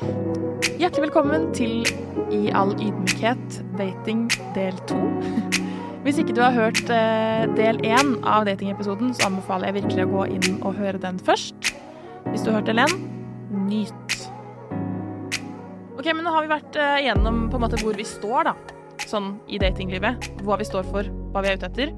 Hjertelig velkommen til I all ydmykhet dating del to. Hvis ikke du har hørt eh, del én av datingepisoden, så anbefaler jeg virkelig å gå inn og høre den først. Hvis du har hørt del én, nyt. Ok, men nå har vi vært eh, igjennom på en måte hvor vi står, da. Sånn i datinglivet. Hva vi står for, hva vi er ute etter.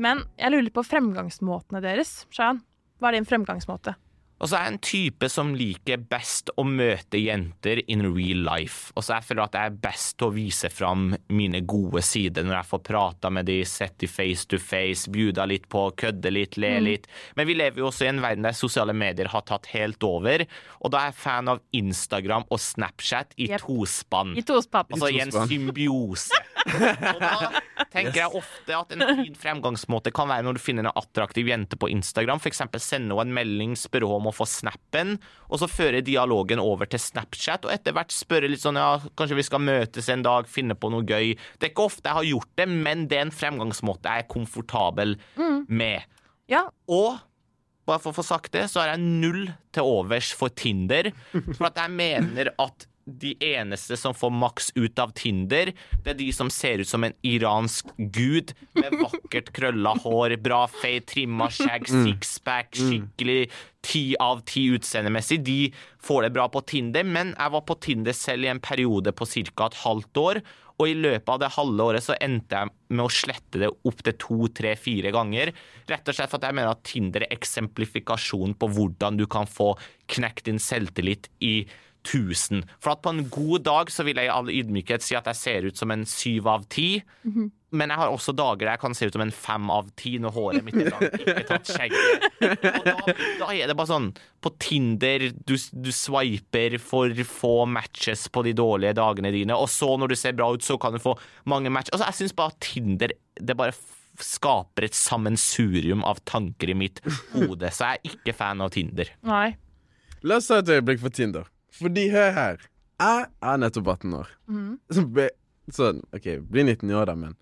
Men jeg lurer på fremgangsmåtene deres. Shayan, hva er din fremgangsmåte? Og så er jeg en type som liker best å møte jenter in real life. Og så jeg føler at jeg er best til å vise fram mine gode sider når jeg får prata med de, sett de face to face, bjuda litt på, kødde litt, le litt. Men vi lever jo også i en verden der sosiale medier har tatt helt over. Og da er jeg fan av Instagram og Snapchat i Yep. tospann. I tospann. Altså i en symbiose. Og da tenker jeg ofte at en fin fremgangsmåte kan være når du finner en attraktiv jente på Instagram. F.eks. sende henne en melding, spørre om å få snappen, og så føre dialogen over til Snapchat. Og etter hvert spørre litt sånn ja, kanskje vi skal møtes en dag, finne på noe gøy. Det er ikke ofte jeg har gjort det, men det er en fremgangsmåte jeg er komfortabel med. Ja, Og bare for å få sagt det, så har jeg null til overs for Tinder. For at jeg mener at de eneste som får maks ut av Tinder, det er de som ser ut som en iransk gud med vakkert krølla hår, bra fade, trimma skjegg, sixpack, skikkelig ti av ti utseendemessig. De får det bra på Tinder, men jeg var på Tinder selv i en periode på ca. et halvt år. Og i løpet av det halve året så endte jeg med å slette det opp til to, tre, fire ganger. Rett og slett for at jeg mener at Tinder er eksemplifikasjon på hvordan du kan få knekt din selvtillit i 1000. For at på en god dag så vil jeg i all ydmykhet si at jeg ser ut som en syv av ti. Men jeg har også dager der jeg kan se ut som en fem av ti når håret mitt er langt, ikke tatt skjegget. Og da, da er det bare sånn På Tinder, du, du swiper for få matches på de dårlige dagene dine, og så når du ser bra ut, så kan du få mange matcher. Altså, jeg syns bare at Tinder det bare skaper et sammensurium av tanker i mitt hode, så jeg er ikke fan av Tinder. nei. La oss ta et øyeblikk for Tinder. Fordi, hør her. Jeg er nettopp 18 år. Så ble, sånn, OK, blir 19 i år, da, men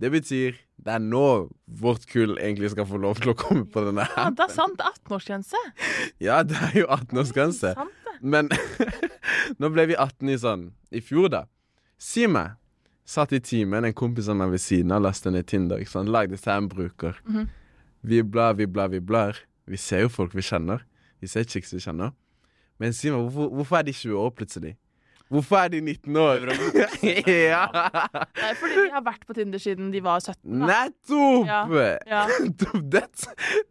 det betyr det er nå vårt kull egentlig skal få lov til å komme på denne Ja, det er sant. Det er 18-årsgrense. Ja, det er jo 18-årsgrense. Sant. Men nå ble vi 18 i sånn i fjor, da. Si meg. Satt i timen, en kompis av meg ved siden av lastet ned Tinder. ikke sant? Lagde seg en bruker. Vi blar, vi blar, vi blar. Vi ser jo folk vi kjenner. Vi ser chicks vi kjenner. Men si meg, hvorfor, hvorfor er de 20 år plutselig? Hvorfor er de 19 år? ja! Det er fordi de har vært på Tinder siden de var 17. Da. Nettopp! Ja. det,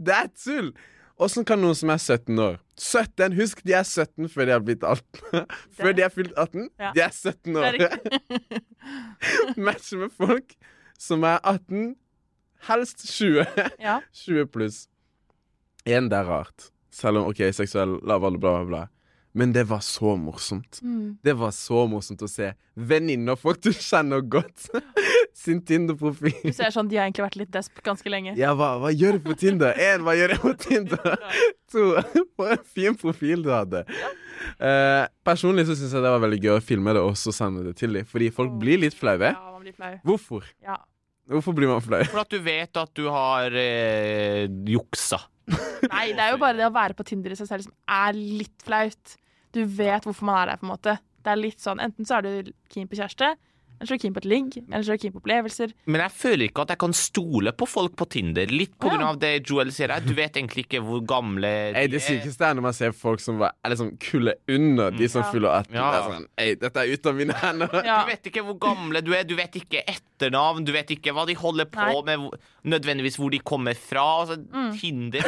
det er tull! Åssen kan noen som er 17 år 17, Husk, de er 17 før de har blitt 18. Før de er fylt 18, Ja. de er 17 er år. Matche med folk som er 18, helst 20. Ja. 20 pluss. Igjen, det er rart. Selv om OK, seksuell lavalder, bla, bla, bla. Men det var så morsomt. Mm. Det var så morsomt å se venninner, folk du kjenner godt, sin Tinder-profil. Du ser sånn, De har egentlig vært litt desp ganske lenge. Ja, hva, hva gjør du på Tinder? En, hva gjør jeg på Tinder? To, for en fin profil du hadde. Eh, personlig så syns jeg det var veldig gøy å filme det og så sende det til dem. Fordi folk blir litt flaue. Ja, man blir flau. Hvorfor? Ja. Hvorfor blir man flau? For at du vet at du har eh, juksa. Nei, det er jo bare det å være på Tinder i seg selv som er litt flaut. Du vet hvorfor man er der, på en måte. Det er litt sånn, Enten så er du keen på kjæreste, eller så er du keen på et ligg, eller så er du keen på opplevelser. Men jeg føler ikke at jeg kan stole på folk på Tinder. Litt på Ja. av det Joel sier her. Du vet egentlig ikke hvor gamle de er. det sykeste er når man ser folk som var, er liksom kulde under de som Ja. fyller 18. Ja. Det er sånn, dette er ute av mine hender. Ja. Du vet ikke hvor gamle du er, du vet ikke etternavn, du vet ikke hva de holder på Nei. med, nødvendigvis hvor de kommer fra. Altså, Tinder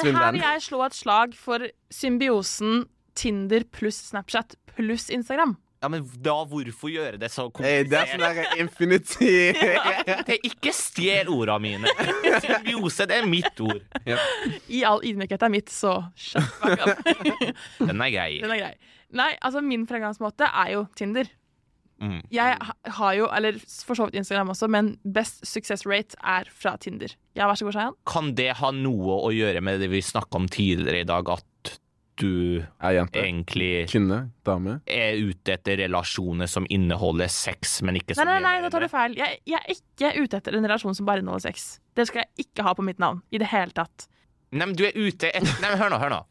Men her vil jeg slå et slag for symbiosen Tinder pluss Snapchat pluss Instagram. Ja, men da hvorfor gjøre det så Hey, det er sånn der infinity. Det er ikke stjel orda mine. Symbiose, det er mitt ord. I all ydmykhet er mitt, så shut the fuck up. Den er grei. Den er grei. Nei, altså min fremgangsmåte er jo Tinder. Mm. Jeg har jo, eller for så vidt Instagram også, men best success rate er fra Tinder. Ja, vær så god, Shayan. Kan det ha noe å gjøre med det vi snakka om tidligere i dag, at du Er jente. egentlig Kvinne. Dame. er ute etter relasjoner som inneholder sex, men ikke så Nei, nei, nei, da tar du feil. Jeg, jeg er ikke ute etter en relasjon som bare inneholder sex. Det skal jeg ikke ha på mitt navn. I det hele tatt. Nei, men du er ute etter Nei, men hør nå, hør nå.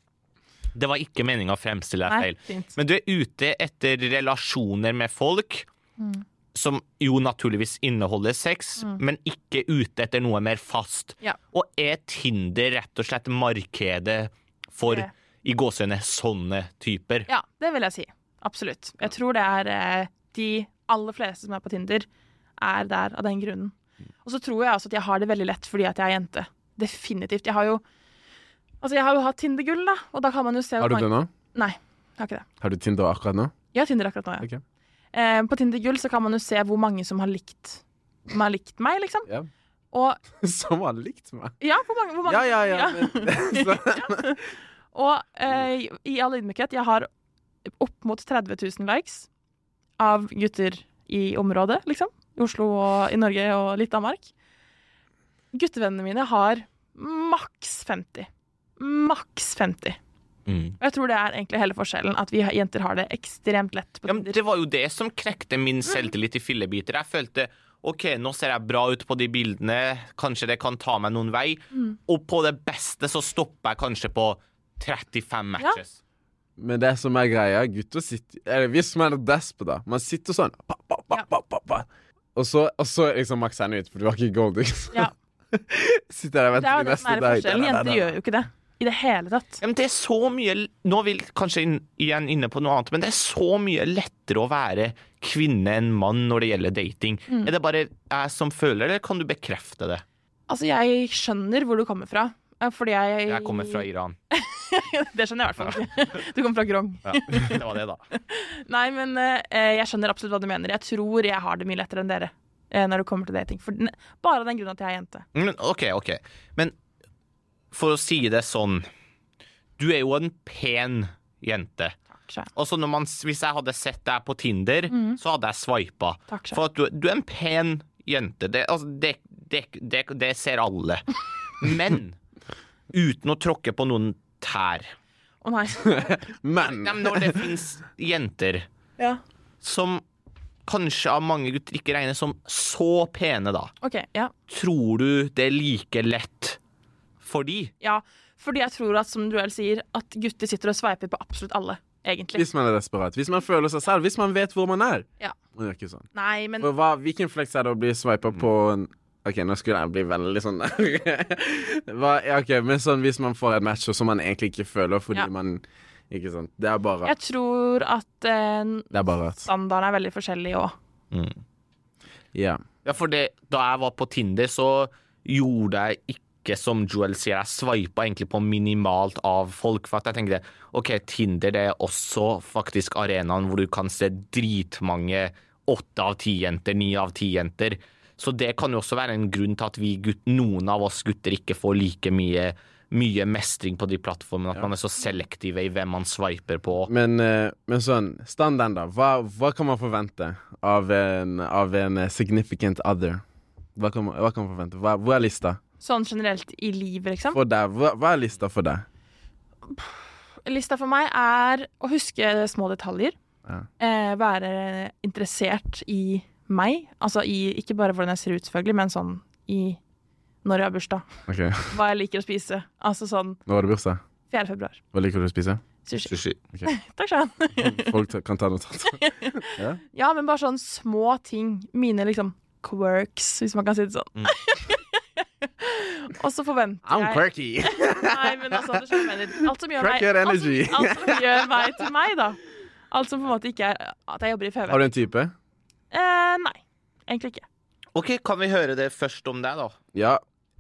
Det var ikke meninga å fremstille deg feil. fint. Men du er ute etter relasjoner med folk Mm. som jo naturligvis inneholder sex, men ikke ute etter noe mer fast. Ja. Og er Tinder rett og slett markedet for Det- i gåsehudene sånne typer? Ja, det vil jeg si. Absolutt. Jeg tror det er eh, de aller fleste som er på Tinder, er der av den grunnen. Og så tror jeg også at jeg har det veldig lett fordi at jeg er jente. Definitivt. Jeg har jo Altså, jeg har jo hatt Tinder-gull, da, og da kan man jo se Har du det nå? Nei, jeg har ikke det. Har du Tinder akkurat nå? Jeg har Tinder akkurat nå, ja. Okay. Eh, på Tinder Gull så kan man jo se hvor mange som har likt, som har likt meg, liksom. Ja. Og Som har likt meg? ja, hvor mange, hvor mange Ja, ja, ja. Men, så, Og eh, i all ydmykhet, jeg har opp mot 30 000 likes av gutter i området, liksom. I Oslo og i Norge og litt Danmark. Guttevennene mine har maks 50. Maks 50. Mm. Og jeg tror det er egentlig hele forskjellen, at vi jenter har det ekstremt lett på Ja, det var jo det som knekte min selvtillit i fillebiter. Jeg følte OK, nå ser jeg bra ut på de bildene, kanskje det kan ta meg noen vei. Mm. Og på det beste så stopper jeg kanskje på 35 matches. men det som er greia, gutter sitter eller Hvis man er desp, da. Man sitter sånn pa, pa, pa, Ja. pa, pa, pa. Og så, og så liksom makser jeg ut, for du har ikke gold. Ikke sant? Ja. Sitter der og Det er venter til neste dag. forskjellen. Jenter gjør jo ikke det i det hele tatt. Ja, men det er så mye Nå vil jeg kanskje inn, igjen inne på noe annet, men det er så mye lettere å være kvinne enn mann når det gjelder dating. Mm. Er det bare jeg som føler det, eller kan du bekrefte det? Altså, jeg skjønner hvor du kommer fra. Eh, Fordi jeg Jeg kommer fra Iran. Det skjønner jeg i hvert fall ikke. Du kommer fra Grong. Ja, det var det, da. Nei, men eh, jeg skjønner absolutt hva du mener. Jeg tror jeg har det mye lettere enn dere eh, når det kommer til dating. For, bare av den grunn at jeg er jente. Men, OK, OK. Men for å si det sånn Du er jo en pen jente. Takk, man, Hvis jeg hadde sett deg på Tinder, så hadde jeg swipa. For at du, du er en pen jente. Det, altså, det, det, det, det ser alle. Men uten å tråkke på noen tær. Å nei. Men Nei, men når det fins jenter Ja. som kanskje av mange gutter ikke regnes som så pene, da, OK. Ja. tror du det er like lett for de? ja. Fordi jeg tror at, som Duell sier, at gutter sitter og sveiper på absolutt alle, egentlig. hvis man er desperat. Hvis man føler seg selv. Hvis man vet hvor man er. Ja. Man gjør ikke sånn. Nei, men For hva, hvilken flex er det å bli sveipa på en OK, nå skulle jeg bli veldig sånn hva, ja, OK, men sånn hvis man får et match som man egentlig ikke føler fordi Ja. man Ikke sant. Det er bare jeg tror at eh, Det er bare standarden er veldig forskjellig òg. Ja. Ja, for det, da jeg var på Tinder, så gjorde jeg ikke som Joel sier, jeg sveipa egentlig på minimalt av folk. For at jeg tenkte OK, Tinder det er også faktisk arenaen hvor du kan se dritmange åtte av ti jenter, ni av ti jenter. Så det kan jo også være en grunn til at vi gutt, noen av oss gutter ikke får like mye, mye mestring på de plattformene. At man er så selektive i hvem man sveiper på. Men, eh, men sånn, standarden, da. Hva, hva kan man forvente av en, av en eh, significant other? Hva kan man, hva kan man forvente? Hva, hvor er lista Sånn generelt i livet, liksom. for deg? Hva, hva er lista for deg? Lista for meg er å huske små detaljer. Ja. Eh, være interessert i meg. Altså i, ikke bare hvordan jeg ser ut, selvfølgelig, men sånn i når jeg har bursdag. Okay. Hva jeg liker å spise. Altså sånn Nå har du bursdag. 4. februar. Hva liker du å spise? Sushi. Sushi. Takk skal du ha. Folk kan ta notat. Ja, men bare sånn små ting. Mine liksom quirks, hvis man kan si det sånn. Og så forventer jeg I'm quirky. Nei, men altså, du skjønner. Alt som gjør meg alt, som- alt som gjør meg til meg, da. Alt som på en måte ikke er at jeg jobber i FV. Har du en type? Eh, nei, egentlig ikke. OK, kan vi høre det først om deg, da? Ja.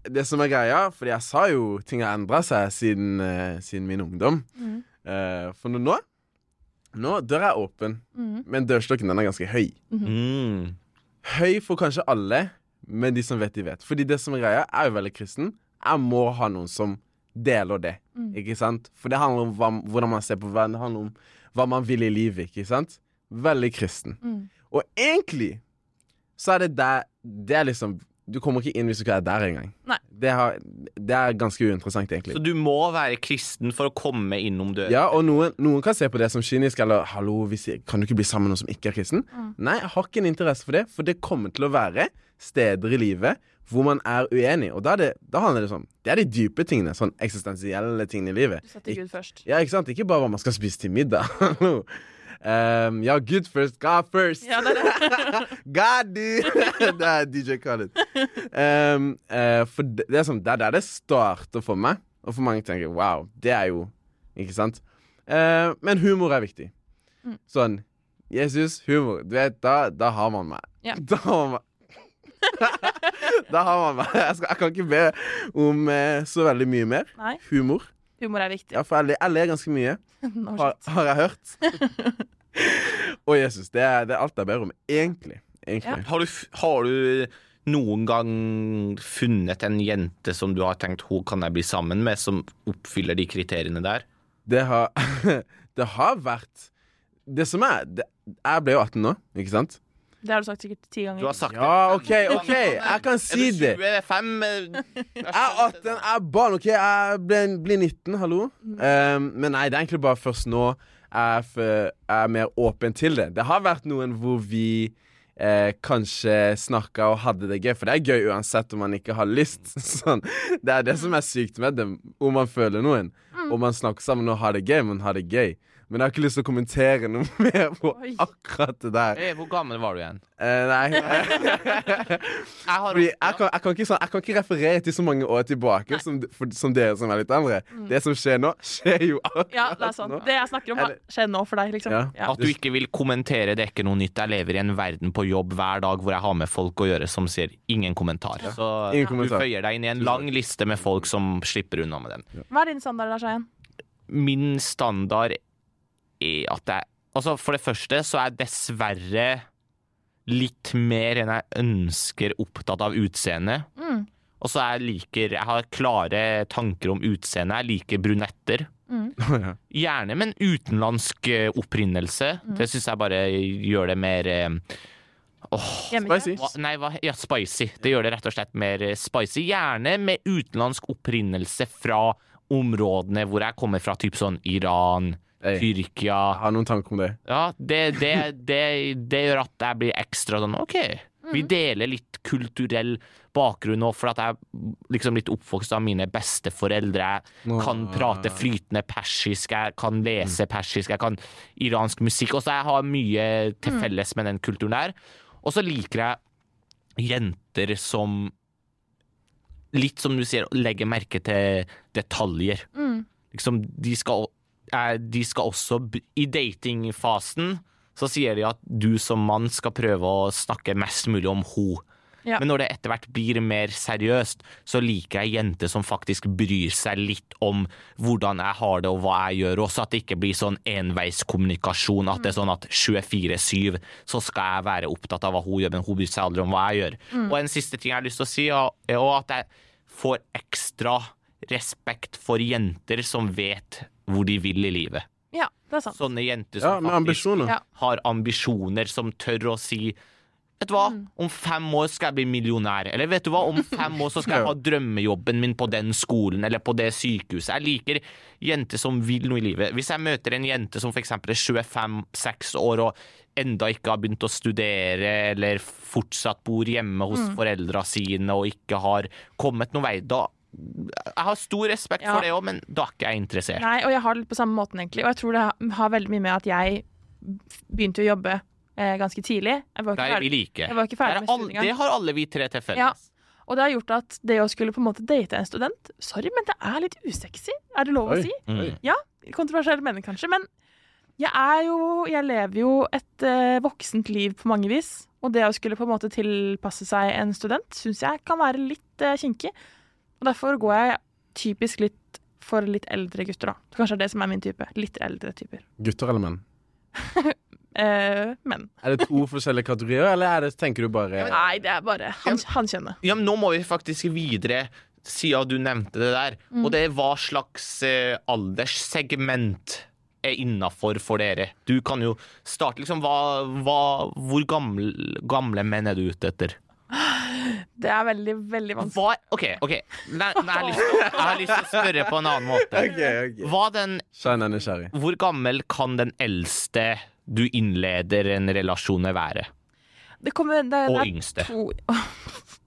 Det som er greia, fordi jeg sa jo ting har endra seg siden, eh, siden min ungdom. Mm. Eh, for nå Nå døra er åpen, mm. men dørstokken den er ganske høy. Mm. Høy for kanskje alle, men de som vet, de vet. Fordi det som er greia, er jo veldig kristen. Jeg må ha noen som deler det, Mm. ikke sant? For det handler om hva, hvordan man ser på verden, det handler om hva man vil i livet, ikke sant? Veldig kristen. Og egentlig så er det der Det er liksom Du kommer ikke inn hvis du ikke er der engang. Nei. Det, har, det er ganske uinteressant, egentlig. Så du må være kristen for å komme innom døra? Ja, og noen, noen kan se på det som kynisk, eller 'hallo, hvis jeg, kan du ikke bli sammen med noen som ikke er kristen'? Mm. Nei, jeg har ikke en interesse for det, for det kommer til å være steder i livet hvor man er uenig. Og da, er det, da handler det sånn Det er de dype tingene. Sånn eksistensielle tingene i livet. Du setter Gud først. Ja, ikke sant? Ikke bare hva man skal spise til middag. um, ja, good first, God first. Ja, det det. God, dude! det er DJ Khaled. Um, uh, for det, det er sånn, det er der det starter for meg. Og for mange tenker wow, det er jo Ikke sant? Uh, men humor er viktig. Mm. Sånn Jesus, humor. Du vet, da, da har man meg. Ja. Da har man meg. da har man meg. Jeg, skal, jeg kan ikke be om eh, så veldig mye mer. Nei, Humor. Humor er viktig. Ja, for jeg, jeg ler ganske mye. Har, har jeg hørt. Og Jesus, det er, det er alt jeg ber om. Egentlig. Egentlig. Har du, har du noen gang funnet en jente som du har tenkt hun kan jeg bli sammen med, som oppfyller de kriteriene der? Det har Det har vært Det som er det, Jeg ble jo 18 nå, ikke sant? Det har du sagt sikkert ti ganger. Du har sagt Ja, OK, OK, jeg kan si det. Er du 25? Jeg er 18, jeg er barn, OK? Jeg blir, blir 19, hallo? Um, men nei, det er egentlig bare først nå jeg er, er mer åpen til det. Det har vært noen hvor vi eh, kanskje snakka og hadde det gøy, for det er gøy uansett om man ikke har lyst. Sånn. Det er det som er sykt med det, om man føler noen. Om man snakker sammen og har det gøy, man har det gøy. Men jeg har ikke lyst til å kommentere noe mer på Oi. akkurat det der. Hey, Hvor gammel var du igjen? Eh, nei. Jeg har Fordi jeg kan, jeg, kan ikke, sånn, jeg kan ikke referere til så mange år tilbake som, for, som dere som er litt eldre. Det som skjer nå, skjer jo akkurat Ja, det er sant. nå. Det jeg snakker om, Eller- skjer nå for deg, liksom. Ja. Ja. At du ikke vil kommentere det er ikke noe nytt. Jeg lever i en verden på jobb hver dag hvor jeg har med folk å gjøre som sier ingen kommentar. Så Ingen du kommentar. føyer deg inn i en lang liste med folk som slipper unna med den. Hva er din standard Lars Eien? Min standard at jeg Altså, for det første så er jeg dessverre litt mer enn jeg ønsker opptatt av utseendet. Mm. Og så jeg liker Jeg har klare tanker om utseendet. Jeg liker brunetter. Mm. Gjerne med en utenlandsk opprinnelse. opprinnelse. Det syns jeg bare gjør det mer Åh, Spicy. hva, Nei, hva, ja, spicy. Det gjør det rett og slett mer eh, spicy. Gjerne med utenlandsk opprinnelse fra områdene hvor jeg kommer fra, typ sånn Iran. Tyrkia Jeg har noen tanker om det. Ja, det, det, det, det gjør at jeg blir ekstra sånn OK, vi deler litt kulturell bakgrunn nå, for at jeg er liksom litt oppvokst av mine besteforeldre. Jeg kan prate flytende persisk, jeg kan lese persisk, jeg kan iransk musikk. Og så jeg har mye til felles med den kulturen der. Og så liker jeg jenter som Litt som du sier, legger merke til detaljer. Mm. Liksom, de skal, de skal også I datingfasen så sier de at du som mann skal prøve å snakke mest mulig om ho. Ja. Men når det etter hvert blir mer seriøst, så liker jeg jenter som faktisk bryr seg litt om hvordan jeg har det og hva jeg gjør, også at det ikke blir sånn enveiskommunikasjon, at det er sånn at 24-7 så skal jeg være opptatt av hva hun gjør, men hun bryr seg aldri om hva jeg gjør. Og en siste ting jeg har lyst til å si, er at jeg får ekstra respekt for jenter som vet hvor de vil i livet. Ja, det er sant. Sånne jenter som ja, faktisk ambisjoner. Har ambisjoner, som tør å si Vet du hva, om fem år skal jeg bli millionær. Eller vet du hva, om fem år så skal jeg ha drømmejobben min på den skolen eller på det sykehuset. Jeg liker jenter som vil noe i livet. Hvis jeg møter en jente som f.eks. er 25-6 år og enda ikke har begynt å studere, eller fortsatt bor hjemme hos foreldra sine og ikke har kommet noen vei, da Jeg har stor respekt Ja. for det òg, men da er ikke jeg interessert. Nei, og jeg har det litt på samme måten, egentlig. Og jeg tror det har- har veldig mye med at jeg begynte å jobbe eh, ganske tidlig. Jeg var ikke er vi ferdig, like. jeg var ikke ferdig Det er med studiet engang. det har alle vi tre til felles. Ja. Og det har gjort at det å skulle på en måte date en student Sorry, men det er litt usexy. Er det lov Oi. å si? Mm. Ja, kontroversiell mening kanskje, men jeg er jo Jeg lever jo et eh, voksent liv på mange vis. Og det å skulle på en måte tilpasse seg en student syns jeg kan være litt eh, kinkig. Og derfor går jeg typisk litt for litt eldre gutter, da. Kanskje det er det som er min type. Litt eldre typer. Gutter eller menn? Eh, men Er det to forskjellige kategorier, eller er det, tenker du bare nei, det er bare han, kjenner. Ja, men nå må vi faktisk videre, siden du nevnte det der. Mm. Og det er hva slags eh, alderssegment er innafor for dere. Du kan jo starte liksom hva, hva, Hvor gamle, gamle menn er du ute etter? Det er veldig, veldig vanskelig. Hva, OK, ok Nei, nei, jeg, har lyst til, jeg har lyst til å spørre på en annen måte. OK, ok. Hva den, er nysgjerrig. hvor gammel kan den eldste du innleder en relasjon med, være? Det, kommer, det, det Og er yngste. to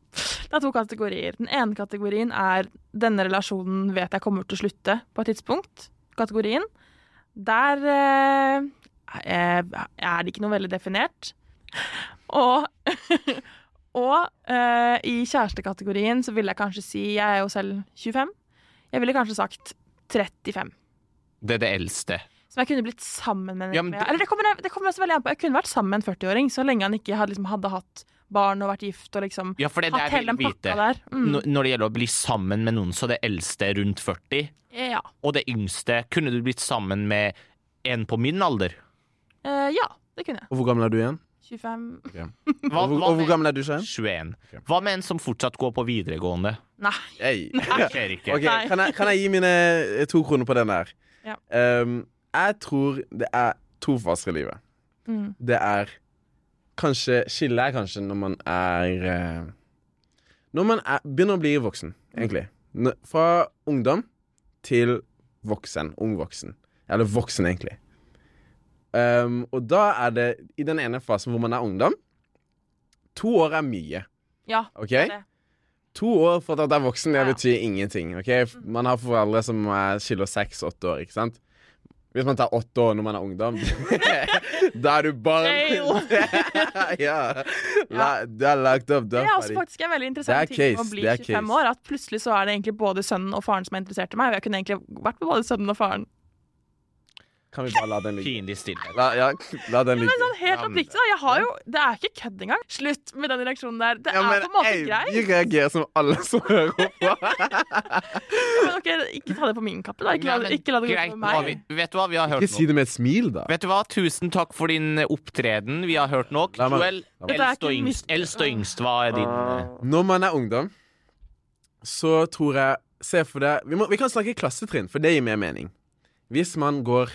Det er to kategorier. Den ene kategorien er 'denne relasjonen vet jeg kommer til å slutte på et tidspunkt'. Kategorien. Der eh, er er det ikke noe veldig definert. Og, og uh, i kjærestekategorien så vil jeg kanskje si Jeg er jo selv 25. Jeg ville kanskje sagt 35. Det er det eldste. Som jeg kunne blitt sammen med. Ja, men det- Eller det kommer, det kommer også veldig an på. Jeg kunne vært sammen med en 40-åring så lenge han ikke hadde, liksom, hadde hatt barn og vært gift og liksom Ja, for det er hatt hele den pakka der. Mm. Når det gjelder å bli sammen med noen, så det eldste rundt 40, Ja. og det yngste Kunne du blitt sammen med en på min alder? Uh, ja, det kunne jeg. Og hvor gammel er du igjen? 25 Hva, og, hvor, hva og hvor gammel er du, Svein? 21? Okay. Hva med en som fortsatt går på videregående? Nei. Hey. Det skjer ikke. Ok, Nei. kan, jeg, kan jeg gi mine eh, to kroner på den der? Ja. Um, jeg tror det er to faser i livet. Mm. Det er kanskje Skillet er kanskje når man er eh, Når man er, begynner å bli voksen, egentlig. Fra ungdom til voksen. Ung voksen. Eller voksen, egentlig. Ehm, og da er det i den ene fasen hvor man er ungdom To år er mye. Ja. okay? det det. To år for at jeg er voksen, det betyr ingenting. Okay? Man har foreldre som er skiller seks-åtte år, ikke sant? Hvis man tar åtte år når man er ungdom, da er du barn. ja. La, du er lagt opp. Det er også faktisk en veldig interessant er ting med å bli det er 25 case. år. At plutselig så er det egentlig både sønnen og faren som er interessert i meg. Og jeg kunne egentlig vært med både sønnen og faren. Kan vi bare la den ligge? Pinlig stille. La, ja, la den Men ligge. sånn helt oppriktig, da. Jeg har jo Det er ikke kødd engang. Slutt med den reaksjonen der. Det Ja, er men, på en måte ei, greit. Vi reagerer som alle som hører på. Men ok, ikke ta det på min kappe, da. Ikke la, ikke la det gå nå meg. vi, vet du hva vi har hørt Ikke si det med et smil, da. Vet du hva? Tusen takk for din opptreden. Vi har hørt nok. Joel, eldst og yngst, eldst og yngst, hva er din eh, Når man er ungdom, så tror jeg Se for deg vi, vi kan snakke klassetrinn, for det gir mer mening. Hvis man går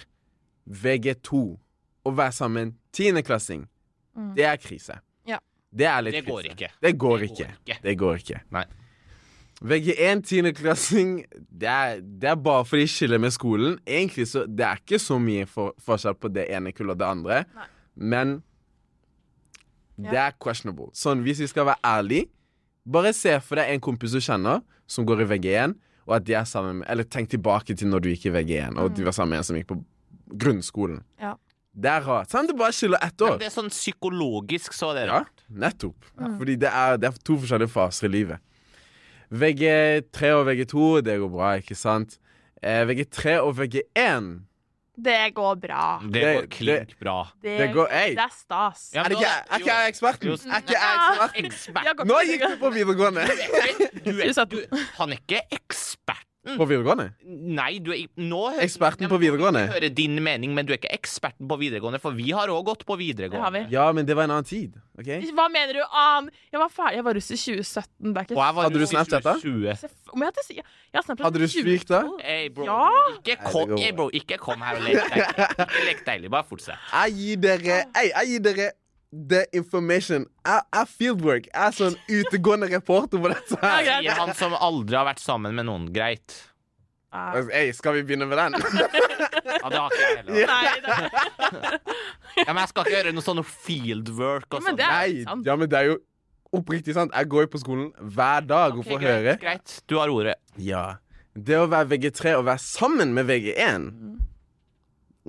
VG2 og være sammen tiendeklassing, Mm. det er krise. Ja. Det er litt Det går krise. ikke. Det går Det ikke. går ikke. Det går ikke. Nei. VG1 tiendeklassing, det er, det er bare fordi de skiller med skolen. Egentlig så Det er ikke så mye for, forskjell på det ene kullet og det andre, Nei. men Ja. det er questionable. Sånn, hvis vi skal være ærlige, bare se for deg en kompis du kjenner, som går i VG1, og at de er sammen med Eller tenk tilbake til når du gikk i VG1, og de var sammen med en som gikk på grunnskolen. Mm. Ja. Det er rart. sant? det bare skiller ett Men Ja, det er sånn psykologisk, så det er det Ja, nettopp. Ja. Fordi det er, det er to forskjellige faser i livet. VG3 og VG2, det går bra, ikke sant? Eh, VG3 og VG1 Det går bra. Det Det- går klink bra. Det, Det går- ei. det er stas. Ja, Er, det ikke, er ikke jeg eksperten? Er ikke jeg eksperten? Ekspert. Nå gikk du på videregående. Du er, 2017. du, han er ikke eksperten. På videregående? Nei, du er nå hører- Eksperten på Jeg hører din mening, men du er ikke eksperten på videregående, for vi har òg gått på Det har vi. videregående. Ja, men det var en annen tid. ok? Hva mener du? annen? Jeg var ferdig. Jeg var russ i 2017. Det er ikke Og jeg var Hadde du snapt dette? Snapchat da? 2020. Seff- Om jeg hadde, si- jeg har Hadde du i da? Hey, bro. Ja. Ikke kom, hey, bro. ikke kom her og lek deilig. Ikke lek deilig, bare fortsett. Jeg gir dere jeg gir dere the information. Jeg er fieldwork. Jeg er sånn utegående reporter på dette her. Sier han som aldri har vært sammen med noen. Greit. Ah. Ei, skal vi begynne med den? Ja, det har ikke jeg heller. Nei, Ja, men jeg skal ikke gjøre noe sånn fieldwork og Men sånn. det er Nei, ja, men det er jo oppriktig sant. Jeg går jo på skolen hver dag og får greit, høre. greit. Du har ordet. Ja. Det å være VG3 og være sammen med VG1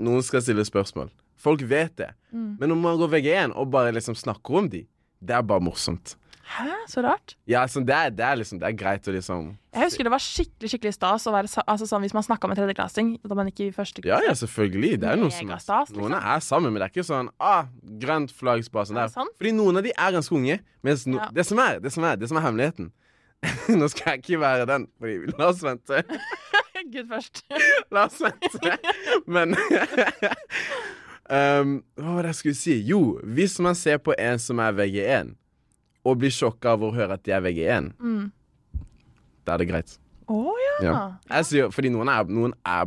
Noen skal stille spørsmål. Folk vet det. Mm. Men når man går VG1 og bare liksom snakker om de, det er bare morsomt. Hæ, så rart. Ja, sånn, det, er, det er liksom Det er greit å liksom Jeg husker det var skikkelig skikkelig stas å være altså, sånn, hvis man snakka med tredjeklassing. Da man ikke i første Ja, ja, selvfølgelig. Det er noe som Megastas, liksom. Noen er sammen, men det er ikke sånn ah, grønt flagg bare sånn Er der. sant? Fordi noen av de er ganske unge. Mens no, Ja. det, som er, det, som er, det som er hemmeligheten Nå skal jeg ikke være den, fordi la oss vente. Gud først. La oss vente. Men um, Hva var det jeg skulle si? Jo, hvis man ser på en som er VG1, og blir sjokka av å høre at de er VG1, Mm. da er det greit. Å ja. Ja. Jeg sier, fordi noen er, noen er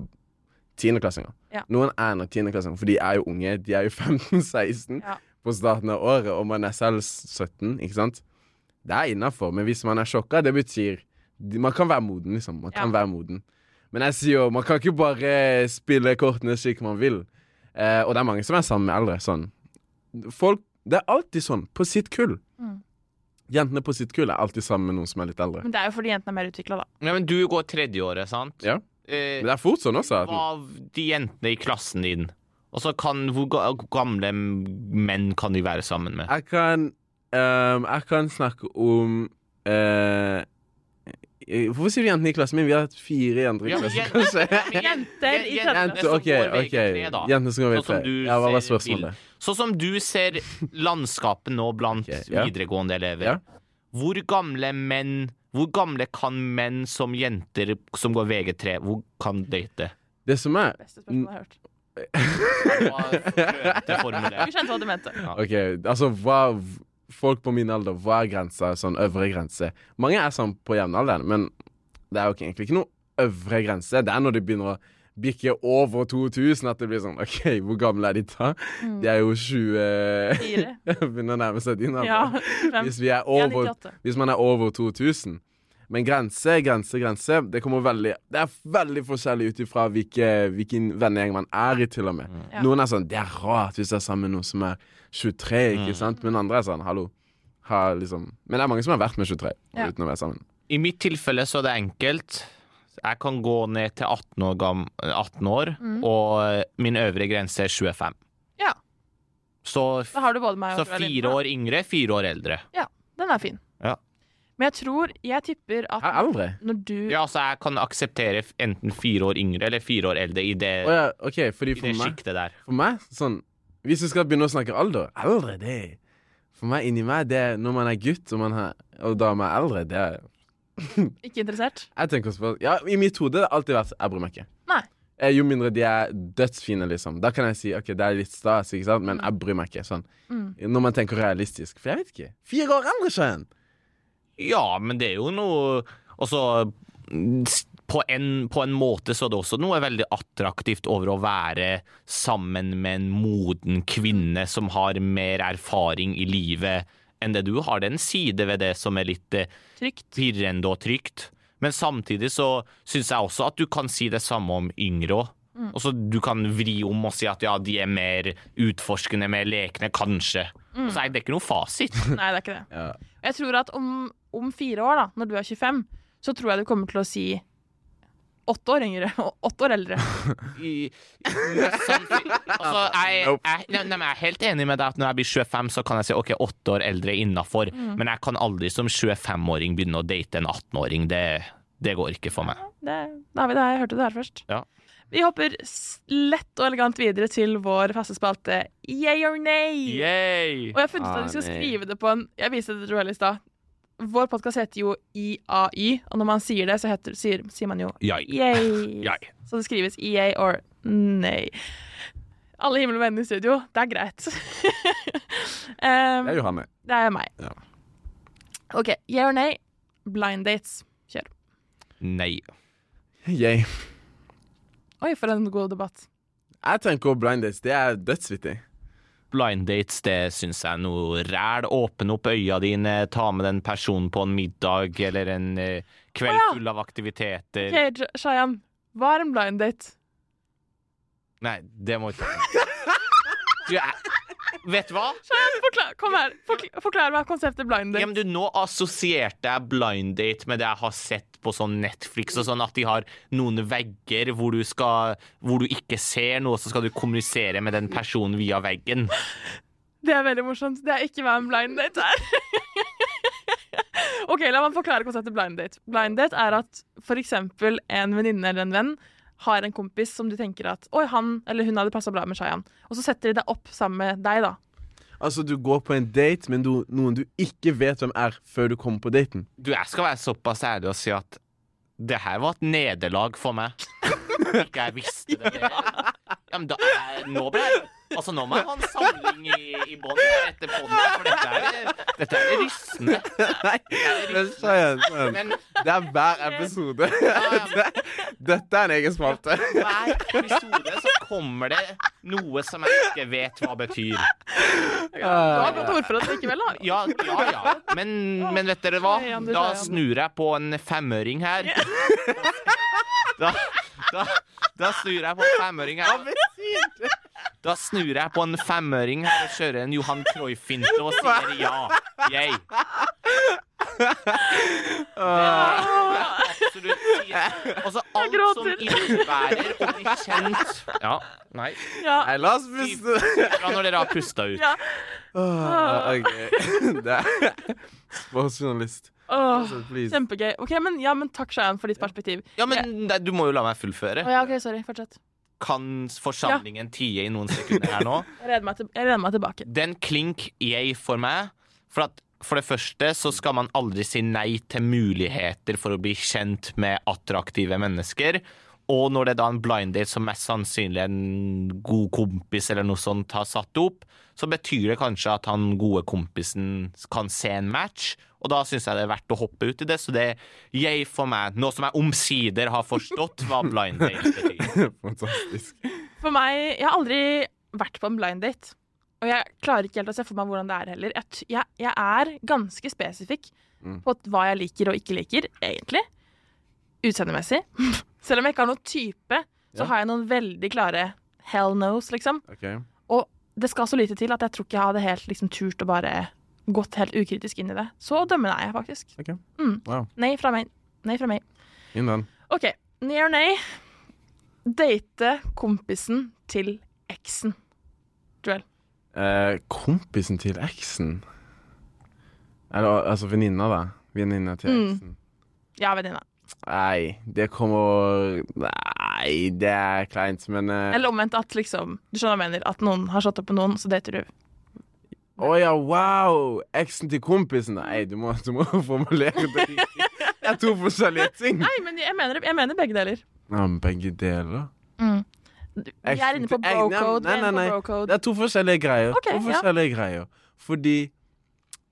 tiendeklassinger. Ja. Noen er nok tiendeklassinger, for de er jo unge. De er jo 15-16 Ja. på starten av året, og man er selv 17, ikke sant? Det er innafor, men hvis man er sjokka, det betyr Man kan være moden, liksom. Man kan være moden. Men jeg sier jo, man kan ikke bare spille kortene slik man vil. Eh, og det er mange som er sammen med eldre. Sånn. Folk Det er alltid sånn. På sitt kull. Mm. Jentene på sitt kull er alltid sammen med noen som er litt eldre. Men det er jo fordi jentene er mer utvikla, da. Ja, men du går tredjeåret, sant? Ja. Eh, Men det er fort sånn også. At, av de jentene i klassen din Og så kan Hvor gamle menn kan de være sammen med? jeg kan um, Jeg kan snakke om eh, Hvorfor sier du jentene i klassen min? Vi har hatt fire jenter i Ja, klassen, kanskje? Jenter i klassen. Jenter, OK. ok Jentene som går Sånn som videre. du Ja, hva var spørsmålet? Sånn som du ser landskapet nå blant okay, ja. videregående elever. Ja. Hvor gamle menn Hvor gamle kan menn som jenter som går VG3, hvor kan date? Det som er Beste spørsmålet jeg har hørt. Du skjønte hva du mente. OK, altså hva Folk på min alder, hva er grensa? Sånn øvre grense? Mange er sånn på jevnalderen, men det er jo egentlig ikke noe øvre grense. Det er når de begynner å bikke over 2000 at det blir sånn OK, hvor gamle er de da? De er jo 20 Fire. Begynner å nærme seg din alder. Ja. Hvis, vi er over, 98. hvis man er over 2000. Men grense, grense, grense Det kommer veldig Det er veldig forskjellig ut ifra hvilke, hvilken vennegjeng man er i, til og med. Ja. Noen er sånn Det er rart hvis jeg er sammen med noen som er 23, ikke sant? Men andre er sånn Hallo. Har liksom Men det er mange som har vært med 23 Ja. uten å være sammen. I mitt tilfelle så er det enkelt. Jeg kan gå ned til 18 år, gam 18 år og min øvre grense er 25. Ja. Så, Da har du både meg så fire år yngre, fire år eldre. Ja, den er fin. Men jeg tror Jeg tipper at Er eldre? når du Ja, altså, jeg kan akseptere f- enten fire år yngre eller fire år eldre i det, Å ja, OK, fordi i for meg sjiktet der. For meg, sånn Hvis vi skal begynne å snakke alder Eldre, det For meg, inni meg, det er når man er gutt og, man har, og dama er eldre, det er ikke interessert Jeg tenker også på Ja, i mitt hode har det alltid vært Jeg bryr meg ikke. Nei. Eh, Jo mindre de er dødsfine, liksom. Da kan jeg si OK, det er litt stas, ikke sant, men jeg bryr meg ikke. Sånn. Mm. Når man tenker realistisk. For jeg vet ikke. Fire år eldre, Shayan! Ja, men det er jo noe Altså mm, på en, på en måte så er det også noe veldig attraktivt over å være sammen med en moden kvinne som har mer erfaring i livet enn det du har. Det er en side ved det som er litt eh, Trygt. pirrende og trygt. Men samtidig så syns jeg også at du kan si det samme om yngre òg. Altså, du kan vri om og si at ja, de er mer utforskende, mer lekne, kanskje. Så er det ikke noe fasit. Nei, det er ikke det. Ja. Jeg tror at om, om fire år, da, når du er 25, så tror jeg du kommer til å si åtte år yngre og åtte år eldre. I, sånn, altså, jeg, jeg, nei, nei, jeg er helt enig med deg at når jeg blir 25, så kan jeg si ok, åtte år eldre er Mm. Men jeg kan aldri som 25-åring begynne å date en 18-åring. Det, det går ikke for meg. Det, da har vi det. Jeg hørte det her først. Ja. Vi hopper lett og elegant videre til vår faste spalte Yay or nay. Yay! Og jeg har funnet ut Ah, at vi skal nei. skrive det på en Jeg viste det til Joel i stad. Vår podkast heter jo IAY, og når man sier det, så heter, sier, sier man jo Yay. yay. Så det skrives EA or nei. Alle himmel og venner i studio, det er greit. um, Det er Johanne. det er meg. Ja. OK, yeah or nay? Blind dates. Kjør. Nei. Yay. Oi, for en god debatt. Jeg tenker blind dates. Det er dødsvittig. Blind dates, det syns jeg er noe ræl. Åpne opp øya dine, ta med den personen på en middag eller en eh, kveld oh, ja. full av aktiviteter. OK, J- Shayan. Hva er en blind date? Nei, det må ikke du, jeg, Vet du hva? Forklar, kom her. Forklar, forklar meg konseptet blind date. Ja, men du, nå assosierte jeg blind date med det jeg har sett på sånn Netflix og sånn, at de har noen vegger hvor du skal Hvor du ikke ser noe, så skal du kommunisere med den personen via veggen. Det er veldig morsomt. Det er ikke hva en blind date er. OK, la meg forklare konseptet blind date. Blind date er at eksempel en venninne eller en venn har en kompis som du tenker at Oi, han eller hun hadde passa bra med Shayan. Og så setter de deg opp sammen med deg, da. Altså, du går på en date med noen du ikke vet hvem er, før du kommer på daten. Du, jeg skal være såpass ærlig og si at det her var et nederlag for meg. Ikke jeg visste det. Ja, men da, er- nå ble jeg Altså, nå må jeg ha en samling i, i bånn etter bånn, for dette er, dette er rystende. Nei, men Shayan. Men Det er hver episode. Det- Dette er en egen spalte. hver episode så kommer det noe som jeg ikke vet hva betyr. Du har gått ord for det likevel, da. Ja, ja, ja. Men, men vet dere hva? Da snur jeg på en femøring her. Da, da, da snur jeg på en femøring her. Da snur jeg på en femøring her og kjører en Johan Cruyff-finte og sier ja. Yay. Absolutt. Altså alt som innebærer å bli kjent Ja, nei. Ja. Nei, la oss puste. Ja, når dere har pusta ut. ja. Åh, OK. Det er sportsjournalist. Åh, please. kjempegøy. Ok, men, ja, men Takk, Shayan, for ditt perspektiv. Ja, men nei, du må jo la meg fullføre. Å ja, ok, Sorry. Fortsett. Kan forsamlingen tie i noen sekunder her nå? Jeg leder meg, til, meg tilbake. Den klink jeg for meg. For at for det første så skal man aldri si nei til muligheter for å bli kjent med attraktive mennesker. Og når det er da en blind date som mest sannsynlig en god kompis eller noe sånt har satt opp, så betyr det kanskje at han gode kompisen kan se en match. Og da syns jeg det er verdt å hoppe ut i det. Så det er jeg for meg, nå som jeg omsider har forstått hva blind date betyr. Fantastisk. For meg Jeg har aldri vært på en blind date. Og jeg klarer ikke helt å se for meg hvordan det er heller. Jeg, jeg, jeg er ganske spesifikk Mm. på hva jeg liker og ikke liker, egentlig. Utseendemessig. Selv om jeg ikke har noen type, så Ja. har jeg noen veldig klare hell knows, liksom. Okay. Og det skal så lite til at jeg tror ikke jeg hadde helt liksom, turt å bare gått helt ukritisk inn i det. Så dømmende er jeg faktisk. Okay. Mm. Wow. Nei fra meg. Nei fra meg. Inn den. OK. Nei or nei. Date kompisen til eksen. Joel. Eh, kompisen til eksen? Eller altså venninna, da. Venninna til Mm. eksen. Ja, venninna. Nei, det kommer Nei, det er kleint, men uh... Eller omvendt at liksom Du skjønner hva jeg mener? At noen har slått opp med noen, så dater du. Å ja, wow! Eksen til kompisen. Nei, du må, du må formulere det riktig. Det er to forskjellige ting. Nei, men jeg mener, jeg mener begge deler. Ja, men begge deler. Mm. Vi er inne på Nei, bro-code. nei, nei, nei. Det er to forskjellige greier. Ok, to ja. forskjellige greier. Fordi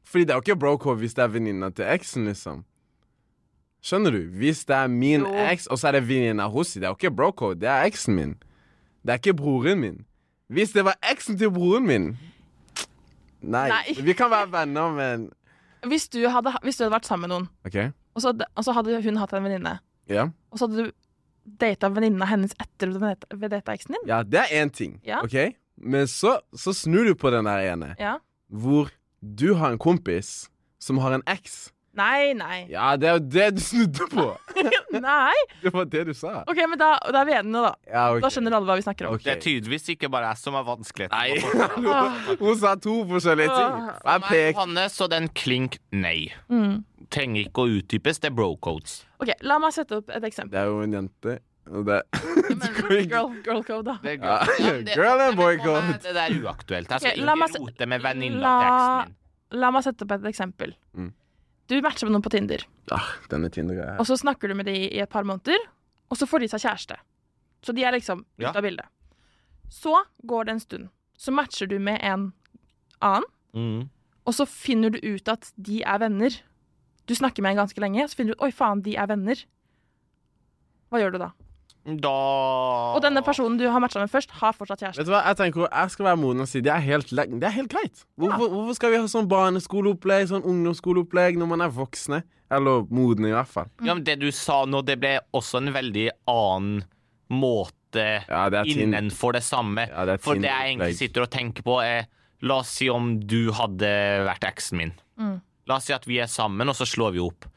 Fordi det er jo ikke bro-code hvis det er venninna til eksen, liksom. Skjønner du? Hvis det er min eks, og så er det venninna hos det er jo ikke bro-code. Det er eksen min. Det er ikke broren min. Hvis det var eksen til broren min Nei. Nei. Vi kan være venner, men Hvis, du hadde, hvis du hadde vært sammen med noen, okay. og så, og så hadde hun hatt en venninne, Ja. og så hadde du data venninna hennes etter ved data eksen din ja, det er én ting. Ja. OK? Men så, så snur du på den der ene, Ja. hvor du har en kompis som har en eks. Nei, nei. Ja, det er jo det du snudde på! Nei! Det var det du sa. OK, men da, da er vi enige nå, da. Ja, okay. Da skjønner alle hva vi snakker om. Okay. Det er tydeligvis ikke bare jeg som har vanskeligheter. Nei. Ah. hun sa to forskjellige ting. Jeg pek. Johannes, så den klink nei. Mm. Trenger ikke å utdypes, det er bro-codes. OK, la meg sette opp et eksempel. Det er jo en jente, og det girl, girl code, da. Det girl. Ja, det- girl and boy code. Det der er uaktuelt. Jeg skal okay, ikke rote med venninna til eksen min. La meg sette opp et eksempel. Mm. Du matcher med noen på Tinder, Ah, denne Tinder er... og så snakker du med de i et par måneder, og så får de seg kjæreste. Så de er liksom ute Ja. av bildet. Så går det en stund. Så matcher du med en annen, Mm. og så finner du ut at de er venner. Du snakker med en ganske lenge, så finner du ut oi faen, de er venner. Hva gjør du da? Da Og denne personen du har matcha med først, har fortsatt kjæreste. Vet du hva, jeg tenker jeg skal være moden og si det er helt, det er helt greit. Hvorfor, hvorfor skal vi ha sånn barneskoleopplegg, sånn ungdomsskoleopplegg når man er voksne? Eller modne, i hvert fall. Ja, men Det du sa nå, det ble også en veldig annen måte Ja, det innenfor det samme. Ja, det For det jeg egentlig sitter og tenker på, er La oss si om du hadde vært eksen min. Mm. La oss si at vi er sammen, og så slår vi opp.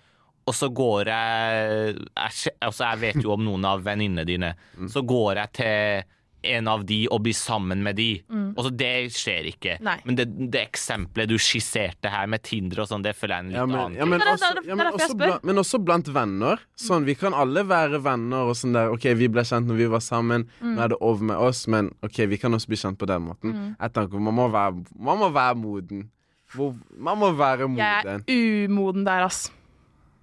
Og så går jeg, jeg Altså, jeg vet jo om noen av venninnene dine. Mm. Så går jeg til en av de og blir sammen med de. Og så Det skjer ikke. Nei. Men det, det eksempelet du skisserte her med Tinder og sånn, det føler jeg er en litt Ja, men, annen ja, men, også, ja, men, også blant, men også blant venner. Sånn, Vi kan alle være venner og sånn der OK, vi ble kjent når vi var sammen, Mm. nå er det over med oss, men OK, vi kan også bli kjent på den måten. Mm. Jeg tenker man må være, man må være moden. Man må være Jeg er umoden der, ass.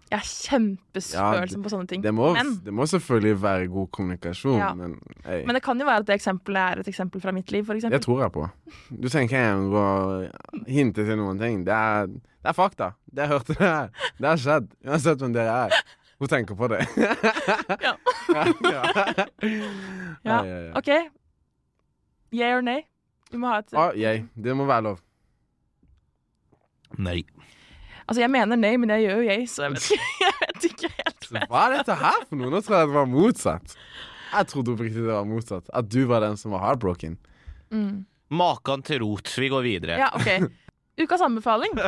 Jeg er kjempesfølelsen Ja, på sånne ting. Det må, Men, det må selvfølgelig være god kommunikasjon, Ja. men men det kan jo være at det eksempelet er et eksempel fra mitt liv, for det tror jeg på. Du trenger ikke engang å hinte til noen ting. Det er, det er fakta. Det jeg hørte det her. Det har skjedd. Uansett hvem dere er. Hun tenker på det. Ja. ja. Ja. Ja, ja, ja. OK. Yeah or nay? Du må ha et Ah, yeah. Det må være lov. Nei. Altså, jeg mener nei, men jeg gjør jo jeg, så jeg vet jeg vet ikke helt. Så hva er dette her for noe? Nå tror jeg det var motsatt. Jeg trodde oppriktig det var motsatt. At du var den som var heartbroken. Mm. Makan til rot. Vi går videre. Ja, OK. Ukas anbefaling.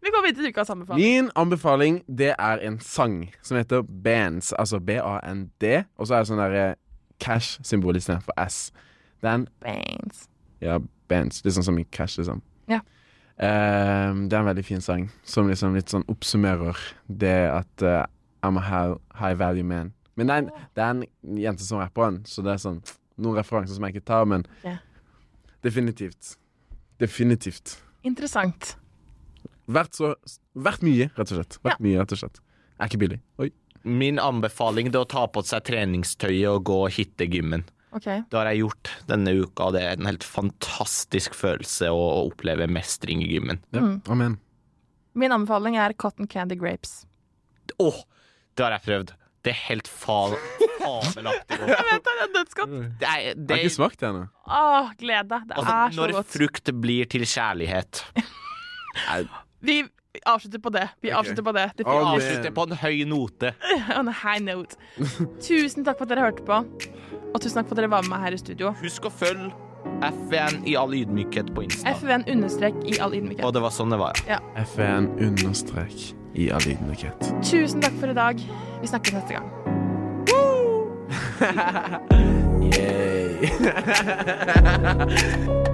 Vi går videre til ukas anbefaling. Min anbefaling, det er en sang som heter Bands. Altså B-A-N-D, og så er det sånn derre cash-symbol istedenfor S. Den Bands. Ja, bands. Litt sånn som i cash, liksom. Ja. Ehm, det er en veldig fin sang som liksom litt sånn oppsummerer det at uh, I'm a high, high value man. Men det er, en, det er en jente som rapper den, så det er sånn noen referanser som jeg ikke tar, men yeah. definitivt. Definitivt. Interessant. Vært så Vært mye, rett og slett. Verdt mye, rett og slett. Er ikke billig. Oi. Min anbefaling er å ta på seg treningstøyet og gå og hitte gymmen. OK. Det har jeg gjort denne uka, og det er en helt fantastisk følelse å, å oppleve mestring i gymmen. Ja. Mm. Amen. Min anbefaling er Cotton Candy Grapes. Åh, det har jeg prøvd. Det er helt fa fabelaktig. Jeg vet det, det er dødsgodt. Det er, Jeg det har ikke smakt det ennå. Åh, gled deg. Det altså, er så når godt. frukt blir til kjærlighet. Vi avslutter på det. Vi okay. avslutter på det. det vi Avslutter på en høy note. On a high note. Tusen takk for at dere hørte på. Og tusen takk for at dere var med meg her i studio. Husk å følge FN i all ydmykhet på Insta. FVN understrek i all ydmykhet. Og det var sånn det var, ja. FN understrek i all ydmykhet. Tusen takk for i dag. Vi snakkes neste gang. Yay.